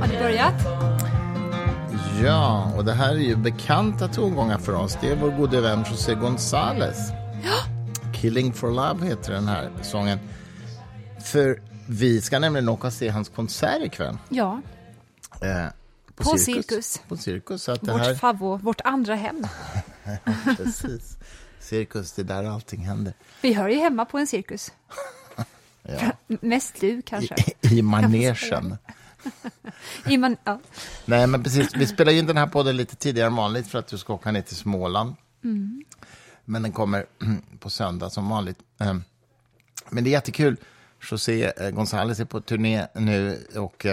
Har du börjat? Ja, och det här är ju bekanta tongångar för oss. Det är vår gode vän José González. Killing for Love heter den här sången. För vi ska nämligen åka och se hans konsert ikväll. Ja. Eh, På Cirkus. På Cirkus. Så att Vårt här, favvo, vårt andra hem. precis. Cirkus, det är där allting händer. Vi hör ju hemma på en cirkus. Ja. Mest du kanske. I, I manegen. I man, ja. Nej, men precis. Vi spelar in den här podden lite tidigare än vanligt för att du ska åka ner till Småland. Men den kommer på söndag som vanligt. Ehm, Men det är jättekul. José eh, González är på turné nu och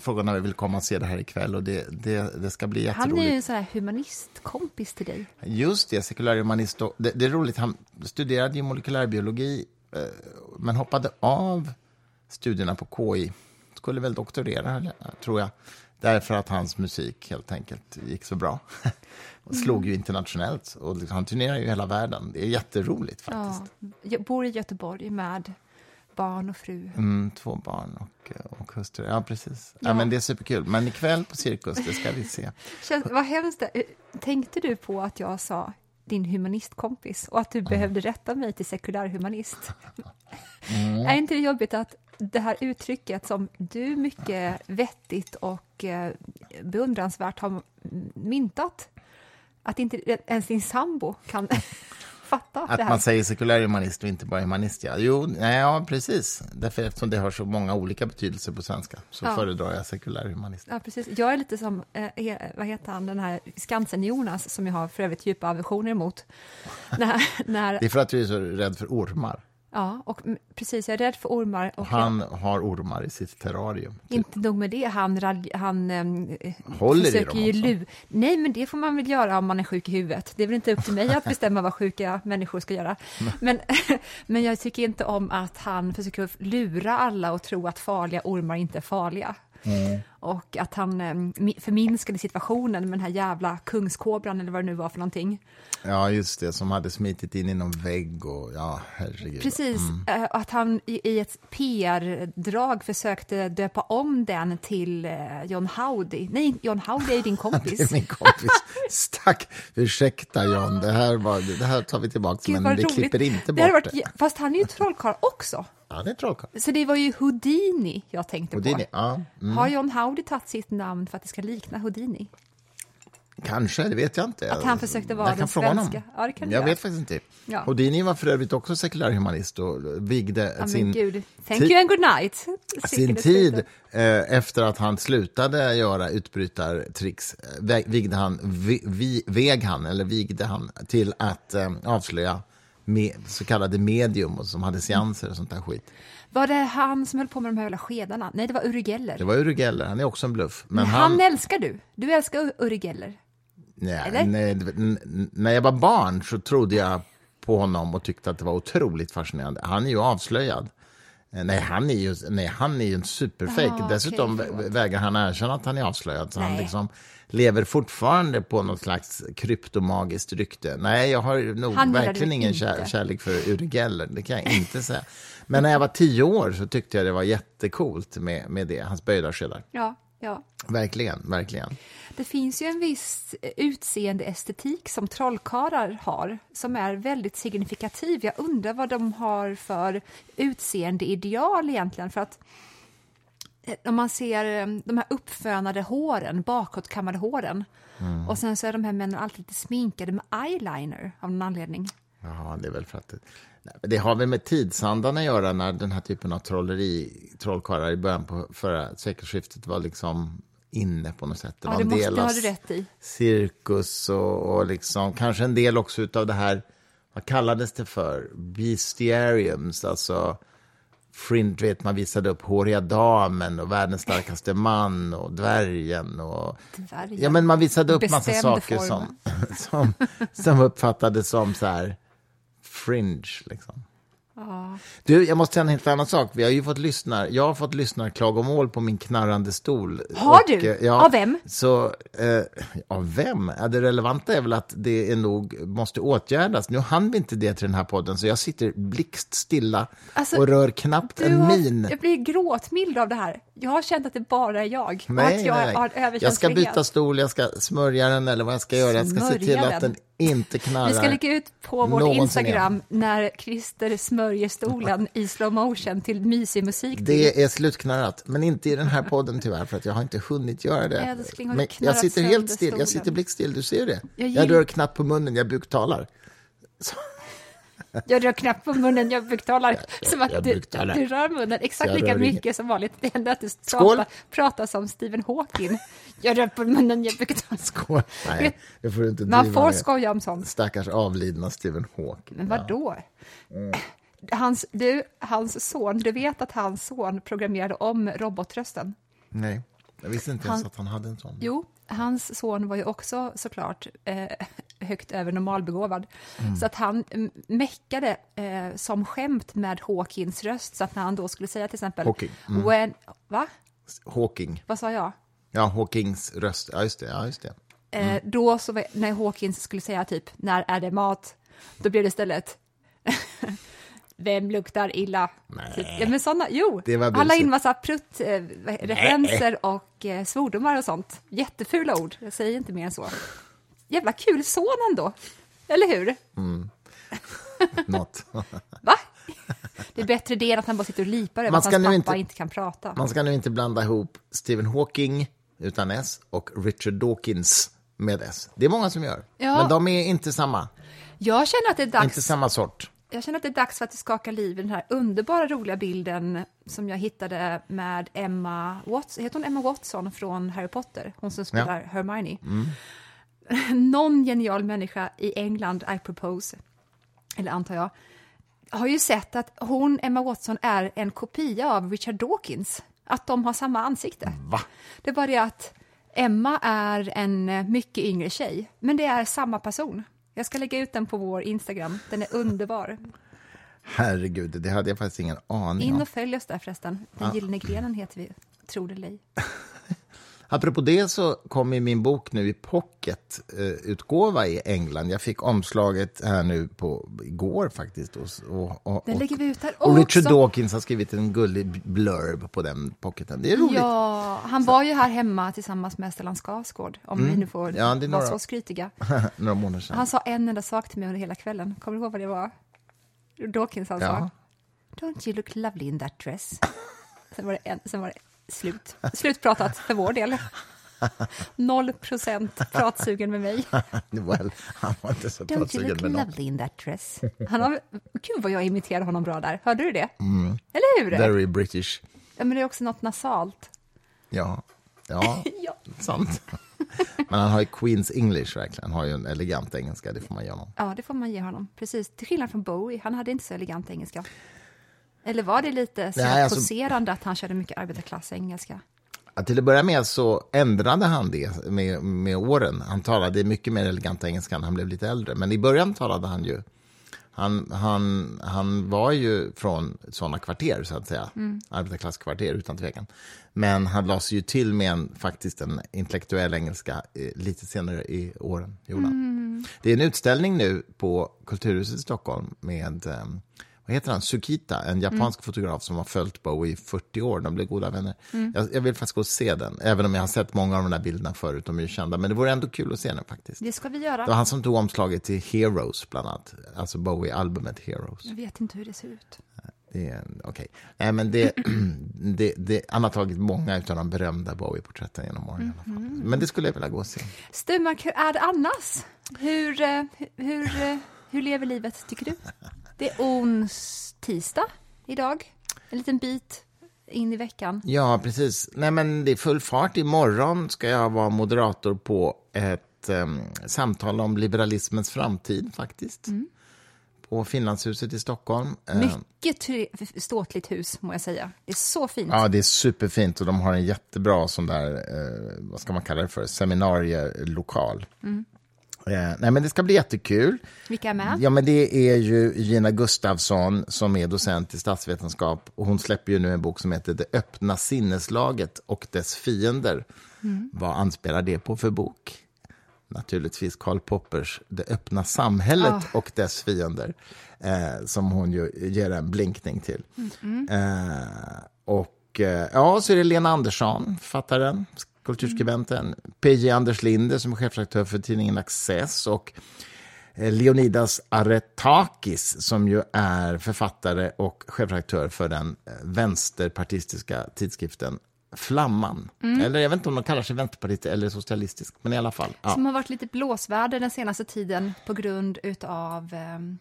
frågan om vi vill komma och se det här ikväll. Och det, det, det ska bli Han jätteroligt. är ju en sån här humanistkompis till dig. Just det, sekulärhumanist. och- Det, det är roligt, han studerade ju molekylärbiologi eh, men hoppade av studierna på KI. Skulle väl doktorera, tror jag. Därför att hans musik helt enkelt gick så bra. och slog ju internationellt. Och liksom, han turnerar ju hela världen. Det är jätteroligt faktiskt. Ja. Jag bor i Göteborg med barn och fru. Mm, två barn och, eh, och hustru. Ja, precis. Ja. Ja. men det är superkul. Men ikväll på Cirkus, det ska vi se. Känns, vad hemskt det Tänkte du på att jag sa din humanistkompis och att du behövde rätta mig till sekulärhumanist? Är inte det jobbigt att det här uttrycket som du mycket vettigt och eh, beundransvärt har myntat, att inte ens din sambo kan fatta Att man säger sekulärhumanist och inte bara humanist, ja. Jo, nej, ja, precis. Därför eftersom det har så många olika betydelser på svenska så Ja. föredrar jag sekulärhumanist. Ja, precis. Jag är lite som, eh, är- vad heter han, den här Skansen-Jonas, som jag har för övrigt djupa aversioner emot. när, när, Det är för att du är så rädd för ormar. Ja, och precis, jag är rädd för ormar. Och Han har ormar i sitt terrarium. jag, inte nog med det, han, han eh, Håller i försöker dem ju lu- Nej, men det får man väl göra om man är sjuk i huvudet. Det är väl inte upp till mig att bestämma vad sjuka människor ska göra. Men, men jag tycker inte om att han försöker lura alla och tro att farliga ormar inte är farliga. Mm. Och att han eh, mi- förminskade situationen med den här jävla kungskobran eller vad det nu var för någonting. Ja, just det, som hade smitit in i någon vägg och ja, herregud. Precis, eh, att han i, ett PR-drag försökte döpa om den till eh, John Howdy. Nej, John Howdy är din Det är kompis. min kompis. Stack. Ursäkta John, det här, var, det här tar vi tillbaka, Gud, men vi roligt. klipper inte bort varit, det. jä- Fast han är ju trollkarl också. Ja, det är trollkarl. Så det var ju Houdini jag tänkte är på. ja, mm. Har John Howdy tagit sitt namn för att det ska likna Houdini? Kanske, det vet jag inte. Att han försökte vara jag den svenska. Ja, det kan jag vet faktiskt inte. Ja. Houdini var för övrigt också sekulärhumanist och vigde Ja, sin, gud. Thank you and good night. sin tid eh, efter att han slutade göra utbrytartricks eh, vigde han, vi, vi, veg han, eller vigde han till att eh, avslöja med, så kallade medium och som hade seanser och sånt där skit. Var det han som höll på med de här jävla skedarna? Nej, det var Uri Geller. Det var Uri Geller, han är också en bluff. Men Men han, han älskar du. Du älskar Uri Geller. nej, nej, när jag var barn så trodde jag på honom och tyckte att det var otroligt fascinerande. Han är ju avslöjad. Eh, Nej, han är ju, nej, han är ju en superfake. Ah, Dessutom vä- vägrar han erkänna att han är avslöjad. Så han liksom lever fortfarande på något slags kryptomagiskt rykte. Nej, jag har nog Han verkligen ingen kär, kärlek för Uri Geller. Det kan jag inte säga. Men när jag var tio år så tyckte jag det var jättekult med, med det, hans böjda skedar. Ja, ja. Verkligen, verkligen. Det finns ju en viss utseendeestetik som trollkarlar har som är väldigt signifikativ. Jag undrar vad de har för utseendeideal egentligen. För att eh, om man ser eh, de här uppfönade håren, bakåtkammade håren och sen så är de här männen alltid lite sminkade med eyeliner av någon anledning. Ja, det är väl för att det, har väl med tidsandan att göra när den här typen av trolleri, trollkarlar i början på förra sekelskiftet var liksom inne på något sätt. Det Ja, måste del du av ha rätt i. cirkus och, och liksom, kanske en del också av det här, vad kallades det för? Bestiariums, alltså Fringe, vet, man visade upp håriga damen och världens starkaste man och dvärgen och Dvärgen. Ja, men man visade upp massa Bestämd saker form. som, som, som uppfattades som så här fringe, liksom. Du, jag måste säga en helt annan sak. Vi har ju fått lyssna, jag har fått lyssna klagomål på min knarrande stol. Har du? eh, ja, Av vem? Så, eh, av vem? Ja, det relevanta är väl att det är nog måste åtgärdas. Nu hann vi inte det till den här podden, så jag sitter blickstilla Alltså, och rör knappt en har, min. Jag blir gråtmild av det här. Jag har känt att det bara är jag. och att Nej, jag nej, har nej. Jag ska byta stol, jag ska smörja den eller vad jag ska göra. Jag ska se till Smörja att den. den inte knarrar. Vi ska lägga ut på någonsin Instagram när Christer smörjer stolen i slow motion till mysig musik. Det är slutknarrat, men inte i den här podden tyvärr, för att jag har inte hunnit göra det. Älskling, men jag sitter helt still, jag stolen? sitter blickstill, du ser det. Jag Jag, rör knappt på munnen, jag buktalar. Så, Jag rör knappt på munnen, jag buktalar. Som att du, du rör munnen exakt Jag lika mycket inget. som vanligt. Det enda att du pratar, pratar som Stephen Hawking. Jag rör på munnen, jag buktalar. skål. Nej, det får du inte Man får skoja om sånt. Stackars avlidna Stephen Hawking. Men vadå? Mm. Hans, du, hans son, du vet att hans son programmerade om robotrösten? Nej, jag visste inte ens Han- att han hade en sån. Jo, hans son var ju också såklart eh, högt över normalbegåvad. Så att han mm, meckade eh, som skämt med Hawkins röst. Så att när han då skulle säga till exempel... Hawking, mm. When, va? Hawking. Vad sa jag? Ja, Hawkings röst. Ja, just det. Ja, just det. Eh, då så, när Hawkins skulle säga typ, när är det mat? Då blev det istället, vem luktar illa? Nej. Typ, ja, men såna, jo, han la in massa prutt-referenser och eh, svordomar och sånt. Jättefula ord, jag säger inte mer än så. Jävla kul son ändå, eller hur? Något. Va? Det är bättre det än att han bara sitter och lipar över att hans pappa inte- inte... kan prata. Man ska nu inte blanda ihop Stephen Hawking utan S och Richard Dawkins med S. Det är många som gör. Ja. Men de är inte samma. Jag känner att det är dags Inte samma sort. Jag känner att det är dags för att det skakar liv i den här underbara roliga bilden som jag hittade med Emma Watson, heter hon Emma Watson från Harry Potter? Hon som spelar Hermione. Någon genial människa i England, I propose, eller antar jag, har ju sett att hon, Emma Watson, är en kopia av Richard Dawkins. Att de har samma ansikte. Va? Det är bara det att Emma är en eh, mycket yngre tjej, men det är samma person. Jag ska lägga ut den på vår Instagram. Den är underbar. Herregud, det hade jag faktiskt ingen aning In om. och följ oss där förresten. Den gyllene grenen heter vi, tror det eller ej. Apropå det så kom ju min bok nu i pocketutgåva i England. Jag fick omslaget här nu på igår faktiskt. Och, och, och, Den lägger vi ut där och Richard också. Dawkins har skrivit en gullig blurb på den pocketen. Det är roligt. Ja, han var ju här hemma tillsammans med Stellan Skarsgård, om vi nu får Mm. Ja, är vara några- så skrytiga. Några månader sedan. Han sa en enda sak till mig under hela kvällen. Kommer du ihåg vad det var? Dawkins alltså. Ja. Don't you look lovely in that dress? Sen var det, en, sen var det slut. Slutpratat för vår del. Noll procent pratsugen med mig. well, han var inte så Don't you pratsugen look med något. lovely in that dress? Han har, gud vad jag imiterar honom bra där. Hörde du det? Eller hur? Very British. Ja, men det är också något nasalt. Ja, ja, Ja. sant. Men han har ju Queens English verkligen. Han har ju en elegant engelska, det får man ge honom. ja, det får man ge honom. Precis. Till skillnad från Bowie, han hade inte så elegant engelska. Eller var det lite så Nej, alltså- poserande att han körde mycket arbetarklass-engelska? Till att börja med så ändrade han det med, med åren. Han talade mycket mer elegant engelska när han blev lite äldre. Men i början talade han ju... Han, han, han var ju från såna kvarter, så att säga. Arbetarklasskvarter, utan tvekan. Men han la sig ju till med en, faktiskt en intellektuell engelska eh, lite senare i åren. gjorde han. Det är en utställning nu på Kulturhuset i Stockholm med eh, vad heter han? Sukita, en japansk fotograf som har följt Bowie i 40 år. De blev goda vänner. Jag, jag vill faktiskt gå och se den, även om jag har sett många av de där bilderna förut. De är ju kända, men det vore ändå kul att se den faktiskt. Det ska vi Det göra. var han som tog omslaget till Heroes, bland annat. Alltså Bowie-albumet Heroes. Jag vet inte hur det ser ut. Det är, okej. Nej, men det, det, det, han har tagit många av de berömda Bowie-porträtten genom åren. i alla fall. Men det skulle jag vilja gå och se. Sturmark, hur är det annars? Hur, eh, hur, eh, hur lever livet, tycker du? Det är ons tisdag idag. En liten bit in i veckan. Ja, precis. Nej, men det är full fart. Imorgon ska jag vara moderator på ett em, samtal om liberalismens framtid, faktiskt. På Finlandshuset i Stockholm. Eh, Mycket ståtligt hus, må jag säga. Det är så fint. Ja, det är superfint och de har en jättebra sån där, eh, vad ska man kalla det för, seminarielokal. Eh, nej, men det ska bli jättekul. Vilka är med? Ja, men det är ju Gina Gustafsson som är docent i statsvetenskap och hon släpper ju nu en bok som heter Det öppna sinneslaget och dess fiender. Mm. Vad anspelar det på för bok? Naturligtvis Karl Poppers Det öppna samhället oh. och dess fiender eh, som hon ju ger en blinkning till. Mm eh, och eh, ja, så är det Lena Andersson, författaren, kulturskribenten, PJ Anders Linder som är chefredaktör för tidningen Access och eh, Leonidas Aretakis som ju är författare och chefredaktör för den eh, vänsterpartistiska tidskriften Flamman. Mm. Eller jag vet inte om de kallar sig vänsterpartister eller socialistisk, men i alla fall. Ja. Som har varit lite blåsväder den senaste tiden på grund utav ehm,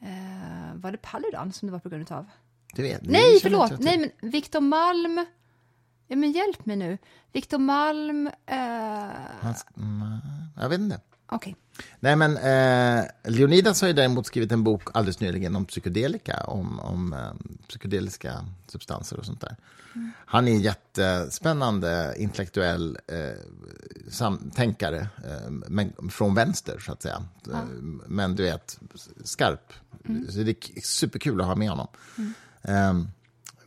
eh, var det Paludan som det var på grund utav? Vet, Nej, förlåt! Nej, men Viktor Malm Ja, men hjälp mig nu. Viktor Malm... Eh... Hans, mm, jag vet inte. Okay. Nej, men eh, Leonidas har ju däremot skrivit en bok alldeles nyligen om psykedelika, om, om eh, psykedeliska substanser och sånt där. Mm. Han är en jättespännande intellektuell eh, tänkare, eh, men från vänster, så att säga. Ja. Eh, men du vet, skarp. Mm. Så det är superkul att ha med honom. Mm.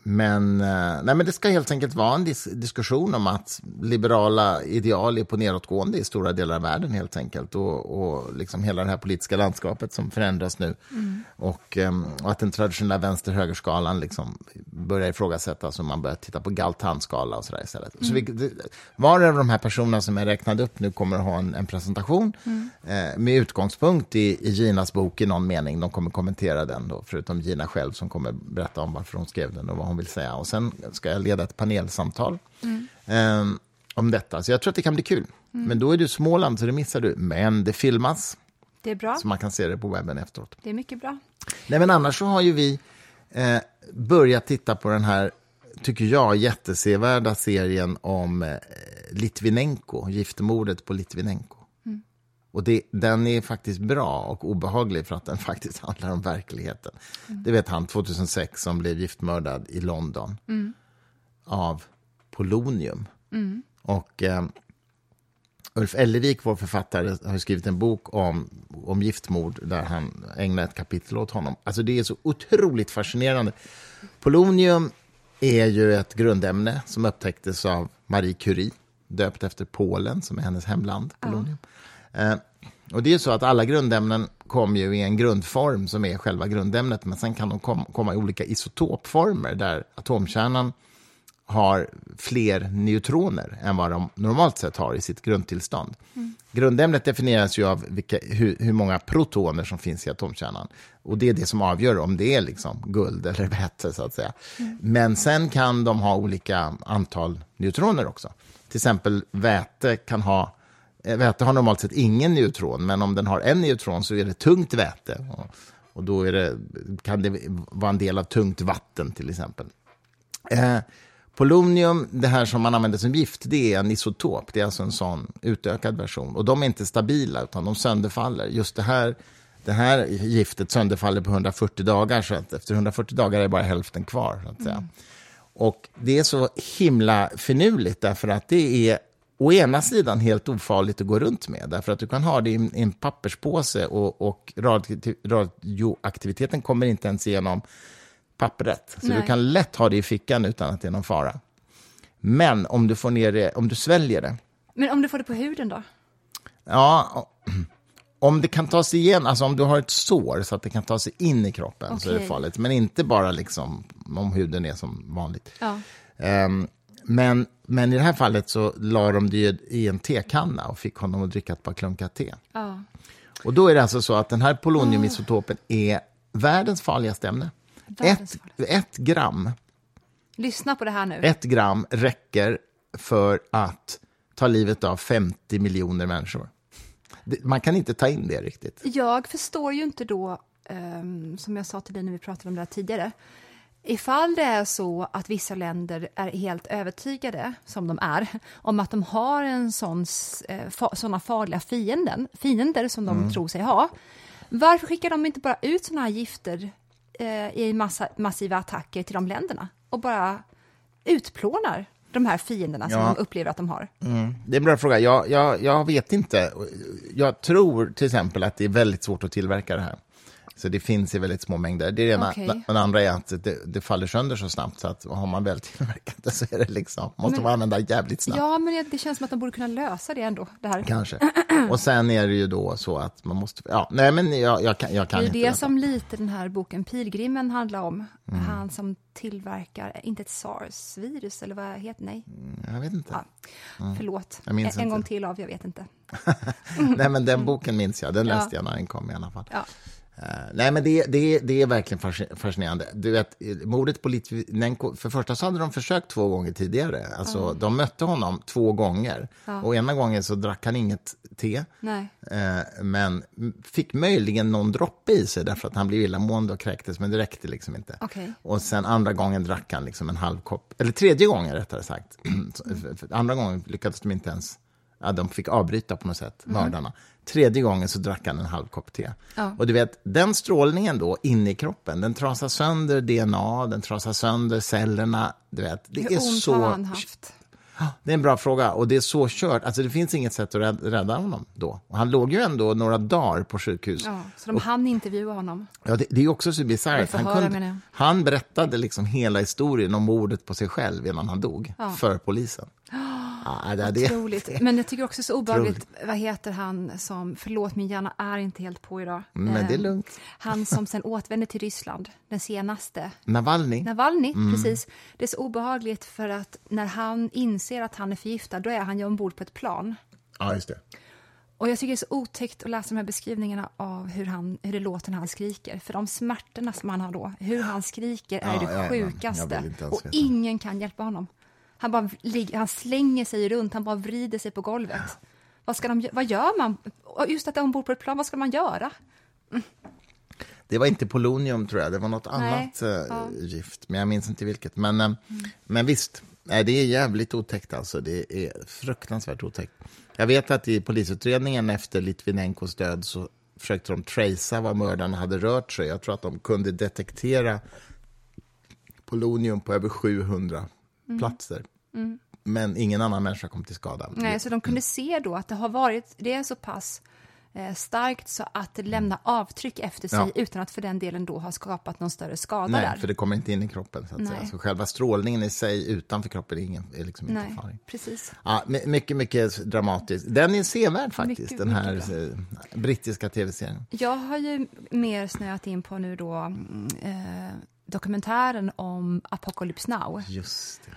Men, eh, nej, men det ska helt enkelt vara en dis diskussion om att liberala ideal är på nedåtgående i stora delar av världen helt enkelt. Och, och liksom hela det här politiska landskapet som förändras nu. Mm. Och, ehm, och, att den traditionella vänster-högerskalan liksom börjar ifrågasättas och man börjar titta på Galtan-skala och sådär istället. Mm. Så vi, var och av de här personerna som jag räknade upp nu kommer att ha en, en presentation mm. eh, med utgångspunkt i, i Ginas bok i någon mening. De kommer kommentera den då, förutom Gina själv som kommer berätta om varför hon skrev den och vad hon vill säga. Och sen ska jag leda ett panelsamtal mm. eh, om detta. Så jag tror att det kan bli kul. Mm. Men då är du Småland, så det missar du. Men det filmas. Det är bra. Så man kan se det på webben efteråt. Det är mycket bra. Nej, men annars så har ju vi eh, börjat titta på den här, tycker jag, jättesevärda serien om eh, Litvinenko, giftermordet på Litvinenko. Och det, den är faktiskt bra och obehaglig för att den faktiskt handlar om verkligheten. Mm. Det vet han 2006 som blev giftmördad i London mm. av polonium. Mm. Och eh, Ulf Ellervik, vår författare, har skrivit en bok om, om giftmord där han ägnar ett kapitel åt honom. Alltså det är så otroligt fascinerande. Polonium är ju ett grundämne som upptäcktes av Marie Curie, döpt efter Polen, som är hennes hemland. Polonium. Ja. Eh, och det är så att alla grundämnen kommer ju i en grundform som är själva grundämnet, men sen kan de kom, komma i olika isotopformer där atomkärnan har fler neutroner än vad de normalt sett har i sitt grundtillstånd. Mm. Grundämnet definieras ju av vilka, hur, hur, många protoner som finns i atomkärnan. Och Det är det som avgör om det är liksom guld eller väte. Så att säga. Mm. Men sen kan de ha olika antal neutroner också. Till exempel väte kan ha Väte har normalt sett ingen neutron, men om den har en neutron så är det tungt väte. Och, och då det, kan det vara en del av tungt vatten, till exempel. Eh, Polonium, det här som man använder som gift, det är en isotop. Det är alltså en sån utökad version. Och de är inte stabila, utan de sönderfaller. Just det här, det här giftet sönderfaller på 140 dagar, så att efter 140 dagar är det bara hälften kvar. Så att säga. Mm. Och det är så himla finurligt, därför att det är å ena sidan helt ofarligt att gå runt med, därför att du kan ha det i en papperspåse och, och radioaktiviteten kommer inte ens igenom pappret. Så Nej. du kan lätt ha det i fickan utan att det är någon fara. Men om du får ner det, om du sväljer det. Men om du får det på huden då? Ja, om det kan ta sig igen, alltså om du har ett sår så att det kan ta sig in i kroppen okay. så är det farligt. Men inte bara liksom om huden är som vanligt. Ja. Um, men, men i det här fallet så la de det i en tekanna och fick honom att dricka ett par klunkar te. Ja. Och då är det alltså så att den här poloniumisotopen är världens farligaste ämne. Ett, ett gram. Lyssna på det här nu. Ett gram räcker för att ta livet av 50 miljoner människor. Man kan inte ta in det riktigt. Jag förstår ju inte då, um, som jag sa till dig när vi pratade om det här tidigare, Ifall det är så att vissa länder är helt övertygade, som de är, om att de har en sån, eh, såna farliga fienden, fiender som de mm. tror sig ha, varför skickar de inte bara ut såna här gifter eh, i massa, massiva attacker till de länderna och bara utplånar de här fienderna som Ja. de upplever att de har? Mm. Det är en bra fråga. Jag, jag, jag vet inte. Jag tror till exempel att det är väldigt svårt att tillverka det här. Så det finns i väldigt små mängder. Det är ena. Och det andra är att det, det faller sönder så snabbt så att har man väl tillverkat det så är det liksom, måste man använda jävligt snabbt. Ja, men det, det känns som att de borde kunna lösa det ändå. Det, här. Kanske. Och sen är det ju då så att man måste... Ja, nej, men jag, jag kan, jag kan det är inte. det som lite den här boken Pilgrimen handlar om. Mm. Han som tillverkar, inte ett sars-virus eller vad heter nej, Jag vet inte. Ja. förlåt. Mm. Minns en, inte. gång till av, jag vet inte. Nej, men den boken minns jag. Den Ja. läste jag när den kom i alla fall. Ja. Eh, nej, men det, det, det är verkligen fasci- fascinerande. Du vet, mordet på Litvinenko, för första så hade de försökt två gånger tidigare. Alltså, De mötte honom två gånger. Och ena gången så drack han inget te. Eh, men fick möjligen någon droppe i sig därför att han blev illamående och kräktes, men det räckte liksom inte. Okej. Och sen andra gången drack han liksom en halv kopp, eller tredje gången rättare sagt. För andra gången lyckades de inte ens, ja, de fick avbryta på något sätt, mördarna. Tredje gången så drack han en halv kopp te. Ja. Och du vet, den strålningen då inne i kroppen, den trasar sönder DNA, den trasar sönder cellerna. Du vet, det Hur är ont så... har han haft? Det är en bra fråga och det är så kört. Alltså det finns inget sätt att rädda, honom då. Och han låg ju ändå några dagar på sjukhus. Ja, så de hann intervjua honom. Ja, det, det är också så bisarrt. Han, han berättade liksom hela historien om mordet på sig själv innan han dog, för polisen. Ja, det, det, Otroligt. Men jag tycker också så obehagligt, vad heter han som, förlåt min hjärna är inte helt på idag. men det är Eh, lugnt. Han som sen återvände till Ryssland, den senaste. Navalny? Navalny, Mm. precis. Det är så obehagligt för att när han inser att han är förgiftad, då är han ju ombord på ett plan. Ja, just det. Och jag tycker det är så otäckt att läsa de här beskrivningarna av hur, han, hur det låter när han skriker. För de smärtorna som han har då, hur han skriker är Ja, det ja, ja. Sjukaste. ens Och ingen kan hjälpa honom. Han, bara han slänger sig runt, han bara vrider sig på golvet. Vad, ska de, vad gör man? Just att är ombord på ett plan, vad ska man göra? Det var inte polonium, tror jag. Det var något Nej, annat eh, ja. Mm. gift, men jag minns inte vilket. Men, eh, men visst, det är jävligt otäckt. Alltså. Det är fruktansvärt otäckt. Jag vet att i polisutredningen efter Litvinenkos död så försökte de tracea var mördarna hade rört sig. Jag tror att de kunde detektera polonium på över 700 Mm. platser. Men ingen annan människa kom till skada. Nej, så de kunde se då att det har varit, det är så pass eh, starkt så att det lämnar avtryck efter sig Ja. utan att för den delen då ha skapat någon större skada Nej, där. för det kommer inte in i kroppen. Så att Nej. säga. Så själva strålningen i sig utanför kroppen är, ingen, är liksom inte farlig. precis. Ja, my- mycket, mycket dramatiskt. Den är sevärd faktiskt, Mycket, den här eh, brittiska tv-serien. Jag har ju mer snöat in på nu då mm, eh, dokumentären om Apocalypse Now.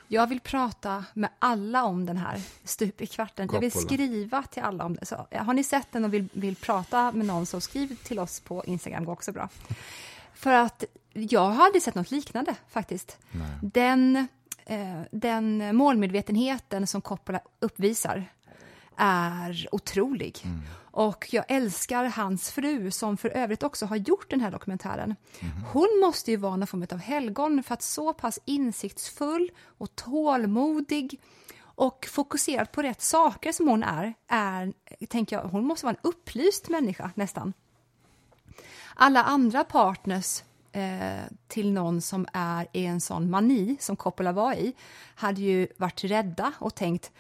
Jag vill prata med alla om den här stup i kvarten. Jag vill skriva till alla om det. Så, har ni sett den och vill, vill prata med någon så skriv till oss på Instagram, går också bra. För att jag har aldrig sett något liknande faktiskt. Den, eh, den målmedvetenheten som Coppola uppvisar är otrolig. Och jag älskar hans fru som för övrigt också har gjort den här dokumentären. Hon måste ju vara någon form av helgon för att så pass insiktsfull och tålmodig och fokuserad på rätt saker som hon är, är tänker jag, hon måste vara en upplyst människa nästan. Alla andra partners eh, till någon som är i en sån mani som Coppola var i hade ju varit rädda och tänkt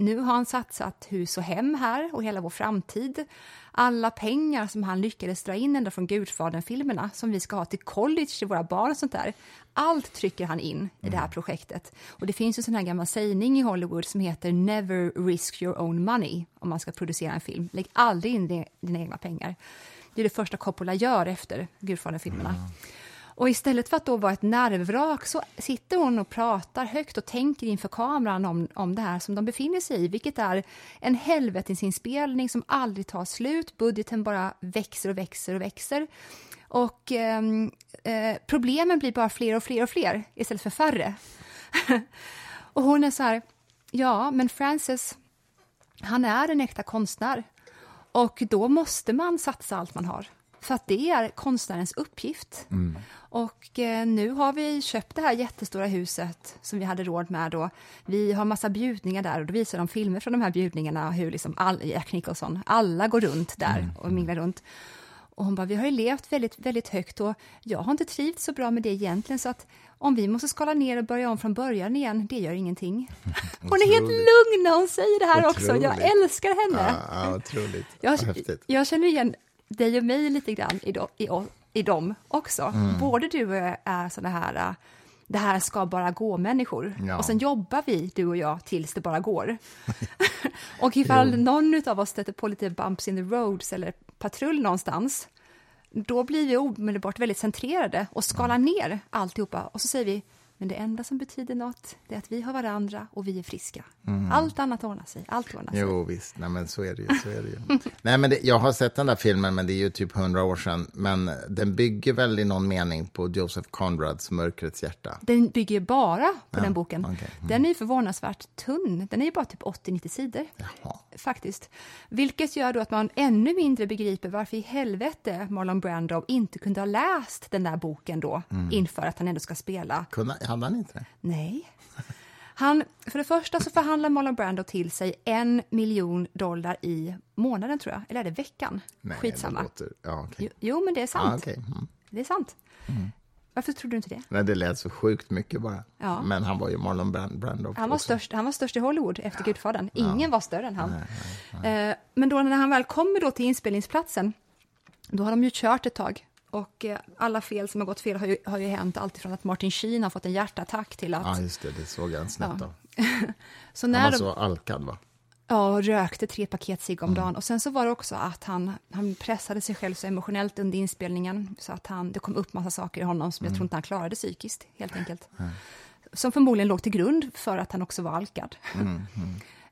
nu har han satsat hus och hem här och hela vår framtid. Alla pengar som han lyckades dra in ända från Gudfadern-filmerna som vi ska ha till college till våra barn och sånt där. Allt trycker han in i det här projektet. Och det finns ju en sån här gammal sägning i Hollywood som heter never risk your own money om man ska producera en film. Lägg aldrig in di- dina egna pengar. Det är det första Coppola gör efter Gudfadern-filmerna. Och istället för att då vara ett nervvrak så sitter hon och pratar högt och tänker inför kameran om, om det här som de befinner sig i, vilket är en helvetesinspelning som aldrig tar slut. Budgeten bara växer och växer och växer. Och ehm, eh, problemen blir bara fler och fler och fler istället för färre. och hon är så här, ja, men Francis, han är en äkta konstnär. Och då måste man satsa allt man har. För att det är konstnärens uppgift. Och eh, nu har vi köpt det här jättestora huset som vi hade råd med. Då. Vi har massa bjudningar där och då visar de filmer från de här bjudningarna. Hur liksom all, Jack Nicholson, alla går runt där och minglar runt. Och hon bara, vi har ju levt väldigt, väldigt högt och jag har inte trivts så bra med det egentligen så att om vi måste skala ner och börja om från början igen, det gör ingenting. Hon är helt lugn när hon säger det här också. Jag älskar henne. Ja, ja, otroligt. Jag, Häftigt. jag känner igen dig och mig lite grann i, do, i, i dem också. Mm. Både du och jag är sådana här, äh, det här ska bara gå-människor. Ja. Och sen jobbar vi, du och jag, tills det bara går. och ifall någon av oss stöter på lite bumps in the roads eller patrull någonstans, då blir vi omedelbart väldigt centrerade och skalar Mm. ner alltihopa. Och så säger vi, men det enda som betyder något, det är att vi har varandra och vi är friska. Allt annat ordnar sig, allt ordnar sig. Mm. Jo, visst. Nej, men så är det ju. Så är det ju. Nej, men det, jag har sett den där filmen, men det är ju typ hundra år sedan. Men den bygger väl i någon mening på Joseph Conrads Mörkrets hjärta. Den bygger bara på den boken. okej. Mm. Den är ju förvånansvärt tunn. Den är ju bara typ 80-90 sidor. Jaha. Faktiskt. Vilket gör då att man ännu mindre begriper varför i helvete Marlon Brando inte kunde ha läst den där boken då Mm. inför att han ändå ska spela. Kunde, hade han inte det? Nej. Han, för det första så förhandlar Marlon Brando till sig en miljon dollar i månaden tror jag, eller är det veckan? Nej, Skitsamma. Låter, ja, okej. Jo, men det är sant. Ja, okej. mm. Det är sant. Varför tror du inte det? Nej, det lät så sjukt mycket bara. Ja. Men han var ju Marlon Brand, Brando. Han var, också. störst, han var störst i Hollywood efter Gudfadern. Ingen var större än han. Eh, men då när han väl kommer då till inspelningsplatsen, då har de ju kört ett tag. Och eh, alla fel som har gått fel har ju, har ju hänt, alltifrån att Martin Sheen har fått en hjärtattack till att... Ja, just det. Det såg jag snett Ja. så Han när var de, så alkad, va? ja, och rökte tre paket cigg om dagen. Och sen så var det också att han, han pressade sig själv så emotionellt under inspelningen, så att han, det kom upp massa saker i honom som jag tror inte han klarade psykiskt, helt enkelt. Som förmodligen låg till grund för att han också var alkad.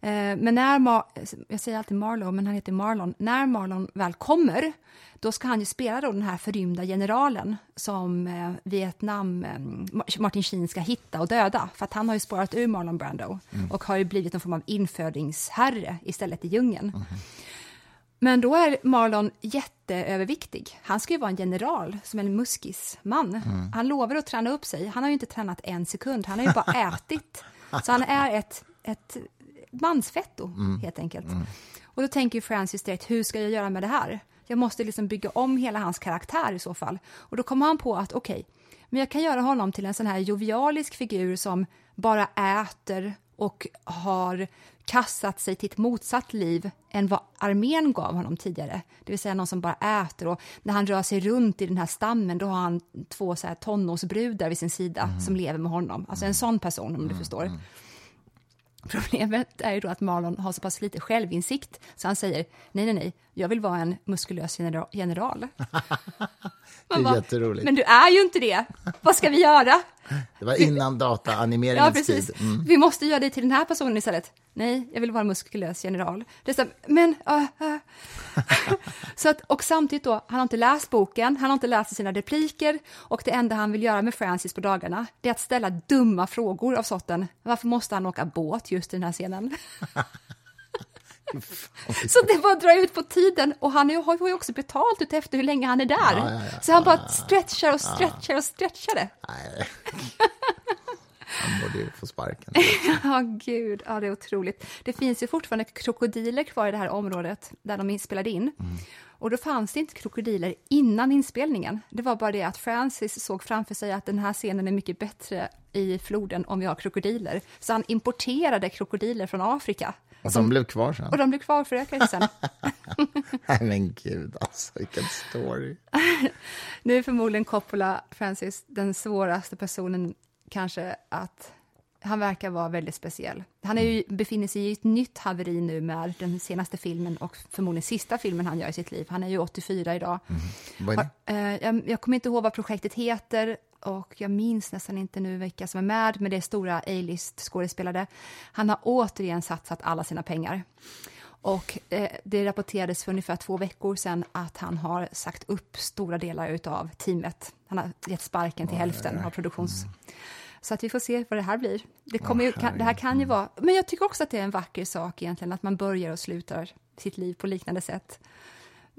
Eh, Men när, Mar- jag säger alltid Marlowe, men han heter Marlon. När Marlon väl kommer, då ska han ju spela då den här förrymda generalen som eh, Vietnam, eh, Ma- Martin Sheen ska hitta och döda. För att han har ju spårat ur Marlon Brando och har ju blivit någon form av infödingsherre istället i djungeln. Men då är Marlon jätteöverviktig. Han ska ju vara en general, som en muskisman. Han lovar att träna upp sig. Han har ju inte tränat en sekund, han har ju bara ätit. Så han är ett, ett mansfetto, helt enkelt. Och då tänker Francis direkt, hur ska jag göra med det här? Jag måste liksom bygga om hela hans karaktär i så fall. Och då kommer han på att, okej, men jag kan göra honom till en sån här jovialisk figur som bara äter och har kastat sig till ett motsatt liv än vad armén gav honom tidigare. Det vill säga någon som bara äter och när han rör sig runt i den här stammen då har han två så här tonårsbrudar vid sin sida som lever med honom. Alltså en sån person om du förstår. Problemet är ju då att Marlon har så pass lite självinsikt så han säger nej, nej, nej, jag vill vara en muskulös genera- general. Det är bara, jätteroligt. Men du är ju inte det. Vad ska vi göra? Det var innan Ja, dataanimeringens precis. tid. Mm. Vi måste göra dig till den här personen istället. Nej, jag vill vara en muskulös general. Det är men... Uh, uh. så att, och samtidigt då, han har inte läst boken, han har inte läst sina repliker och det enda han vill göra med Francis på dagarna, det är att ställa dumma frågor av sorten. Varför måste han åka båt just i den här scenen? Så det bara drar ut på tiden och han har ju också betalt ut efter hur länge han är där. Ja, ja, ja. Så han bara stretchar och stretchar och stretchar det. Nej. Han borde ju få sparken. Ja, gud, ja, det är otroligt. Det finns ju fortfarande krokodiler kvar i det här området där de spelade in. Och då fanns det inte krokodiler innan inspelningen. Det var bara det att Francis såg framför sig att den här scenen är mycket bättre i floden om vi har krokodiler. Så han importerade krokodiler från Afrika. Och de blev kvar sen. Och de blev kvar för ökelsen. Nej men gud alltså, vilken story. Nu är förmodligen Coppola, Francis, den svåraste personen kanske att han verkar vara väldigt speciell. Han är ju, befinner sig i ett nytt haveri nu med den senaste filmen och förmodligen sista filmen han gör i sitt liv. Han är ju 84 idag. Det? Har- eh, jag, jag kommer inte ihåg vad projektet heter och jag minns nästan inte nu vilka som är med, men det är stora A-list skådespelare. Han har återigen satsat alla sina pengar. Och eh, det rapporterades för ungefär två veckor sedan att han har sagt upp stora delar av teamet. Han har gett sparken till hälften av produktions... Så att vi får se vad det här blir. Det, kommer ju, kan, det här kan ju vara... Men jag tycker också att det är en vacker sak egentligen, att man börjar och slutar sitt liv på liknande sätt.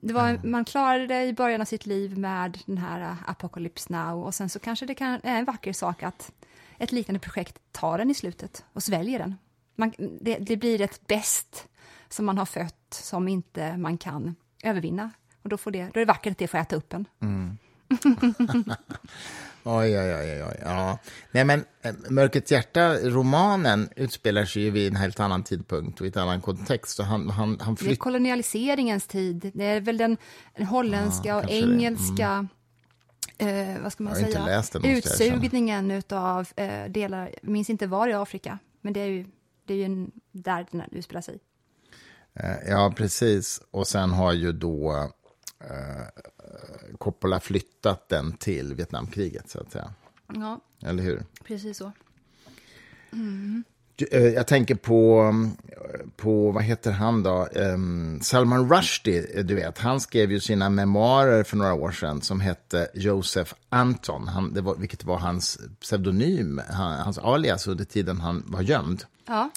Det var, Man klarade det i början av sitt liv med den här uh, Apocalypse Now och sen så kanske det kan, är en vacker sak att ett liknande projekt tar den i slutet och sväljer den. Man, det, det blir ett bäst som man har fött som inte man kan övervinna. Och då, får det, då är det vackert att det får äta upp en. Oj, oj, oj, oj. Ja. Nej, men eh, Mörkrets hjärta-romanen utspelar sig ju vid en helt annan tidpunkt och i en annan kontext. Så han, han, han Det är flytt... kolonialiseringens tid. Det är väl den, holländska Ja, och kanske det. Mm. engelska eh, vad ska man säga? läst den. Utsugningen av eh, delar, minns inte var i Afrika, men det är ju, det är ju en, där den utspelar sig. Eh, Ja, precis. Och sen har ju då eh, Coppola flyttat den till Vietnamkriget, så att säga. Ja, Eller hur? precis så. Eh, Jag tänker på, mm, på, vad heter han då? Em, Salman Rushdie, eh, du vet. Han skrev ju sina memoarer för några år sedan som hette Joseph Anton, han, det var, vilket var hans pseudonym, han, hans alias under tiden han var gömd. Ja,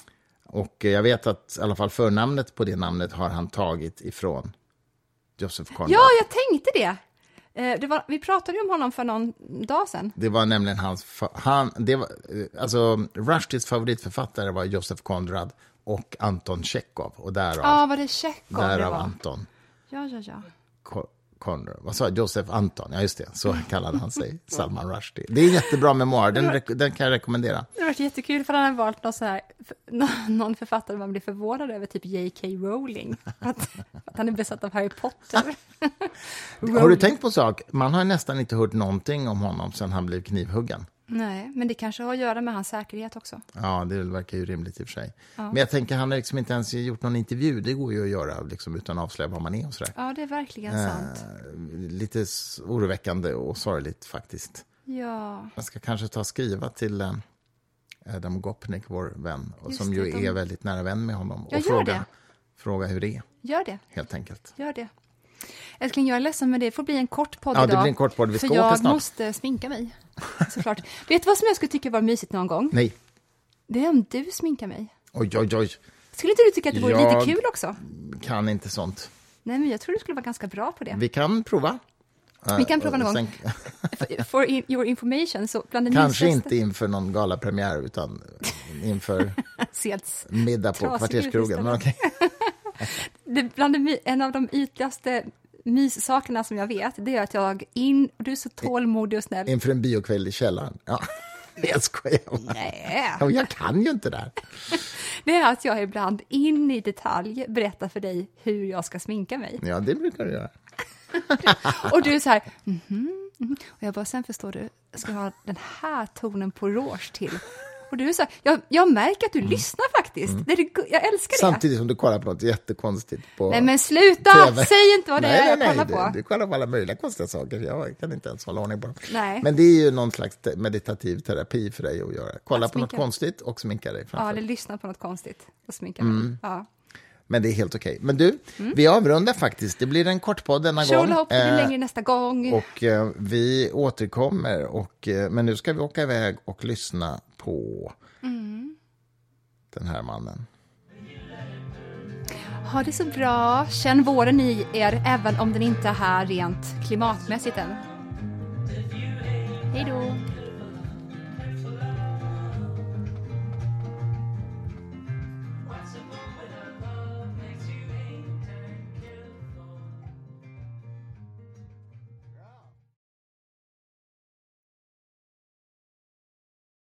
Och jag vet att i alla fall förnamnet på det namnet har han tagit ifrån Joseph Conrad. ja jag tänkte det. Eh, det var, vi pratade ju om honom för någon dag sedan. Det var nämligen hans... Han, det var, eh, alltså, Rushdies favoritförfattare var Joseph Conrad och Anton Tjechov. Och därav, Ja, var det Tjechov det därav var? Anton Ja, ja, ja. Conrad. Vad sa jag? Joseph Anton, ja just det. Så kallade han sig, Salman Rushdie. Det är en jättebra memoar, den, den kan jag rekommendera. Det har varit jättekul för han har valt någon, så här, någon- någon författare man blir förvånad över, typ J.K. Rowling. Att, att han är besatt av Harry Potter. Har du tänkt på en sak? Man har nästan inte hört någonting om honom sedan han blev knivhuggen. Nej, men det kanske har att göra med hans säkerhet också. Ja, det verkar ju rimligt i och för sig. Men jag tänker, han har liksom inte ens gjort någon intervju. Det går ju att göra liksom, utan att avslöja vad man är och sådär. Ja, det är verkligen Eh. sant. Lite oroväckande och sorgligt faktiskt. Ja, Jag ska kanske ta och skriva till eh, Adam Gopnik, vår vän, Just som ju det, de- är väldigt nära vän med honom. Ja, och fråga, det. fråga hur det är, gör det. helt enkelt. Gör det. Älskling, jag är ledsen, men det får bli en kort podd Ja, det idag. blir en kort podd. Vi ska för åka jag snart. måste sminka mig, såklart. Vet du vad som jag skulle tycka var mysigt någon gång? Nej, Det är om du sminkar mig. oj, oj, oj, Skulle inte du tycka att det vore Jag- lite kul också? kan inte sånt. Nej, men jag tror du skulle vara ganska bra på det. Vi kan prova. Vi kan prova någon Sen- gång. For in, your information, så bland det Kanske mysigaste... inte inför någon galapremiär, utan inför middag på kvarterskrogen. Men. Det, bland det, en av de ytligaste myssakerna som jag vet, det är att jag in... Du är så tålmodig och snäll. Inför en biokväll i källaren. Ja, jag skojar. Nej. Ja, Jag kan ju inte det här. Det är att jag ibland in i detalj berättar för dig hur jag ska sminka mig. Ja, det brukar du göra. Och du är så här, mhm, mhm. Och jag bara, sen förstår du, jag ska ha den här tonen på rouge till. Och du är så här, jag, jag märker att du lyssnar faktiskt. Det är, jag älskar det. Samtidigt som du kollar på något jättekonstigt på Nej men sluta, TV. säg inte vad det nej, är jag nej, kollar nej, på. Du, du kollar på alla möjliga konstiga saker. Jag kan inte ens hålla ordning på dem. Nej. Men det är ju någon slags meditativ terapi för dig att göra. Kolla Att på något sminka. konstigt och sminka dig Ja, framför. eller lyssna på något konstigt och sminka. Mm. Ja. Men det är helt okej. Men du, vi avrundar faktiskt. Det blir en kort podd denna gång. Tjolahopp, det blir Eh, längre nästa gång. Och eh, vi återkommer. Och, eh, men nu ska vi åka iväg och lyssna på Mm. den här mannen. Ha det så bra. Känn våren i er, även om den inte är här rent klimatmässigt än. Hej då.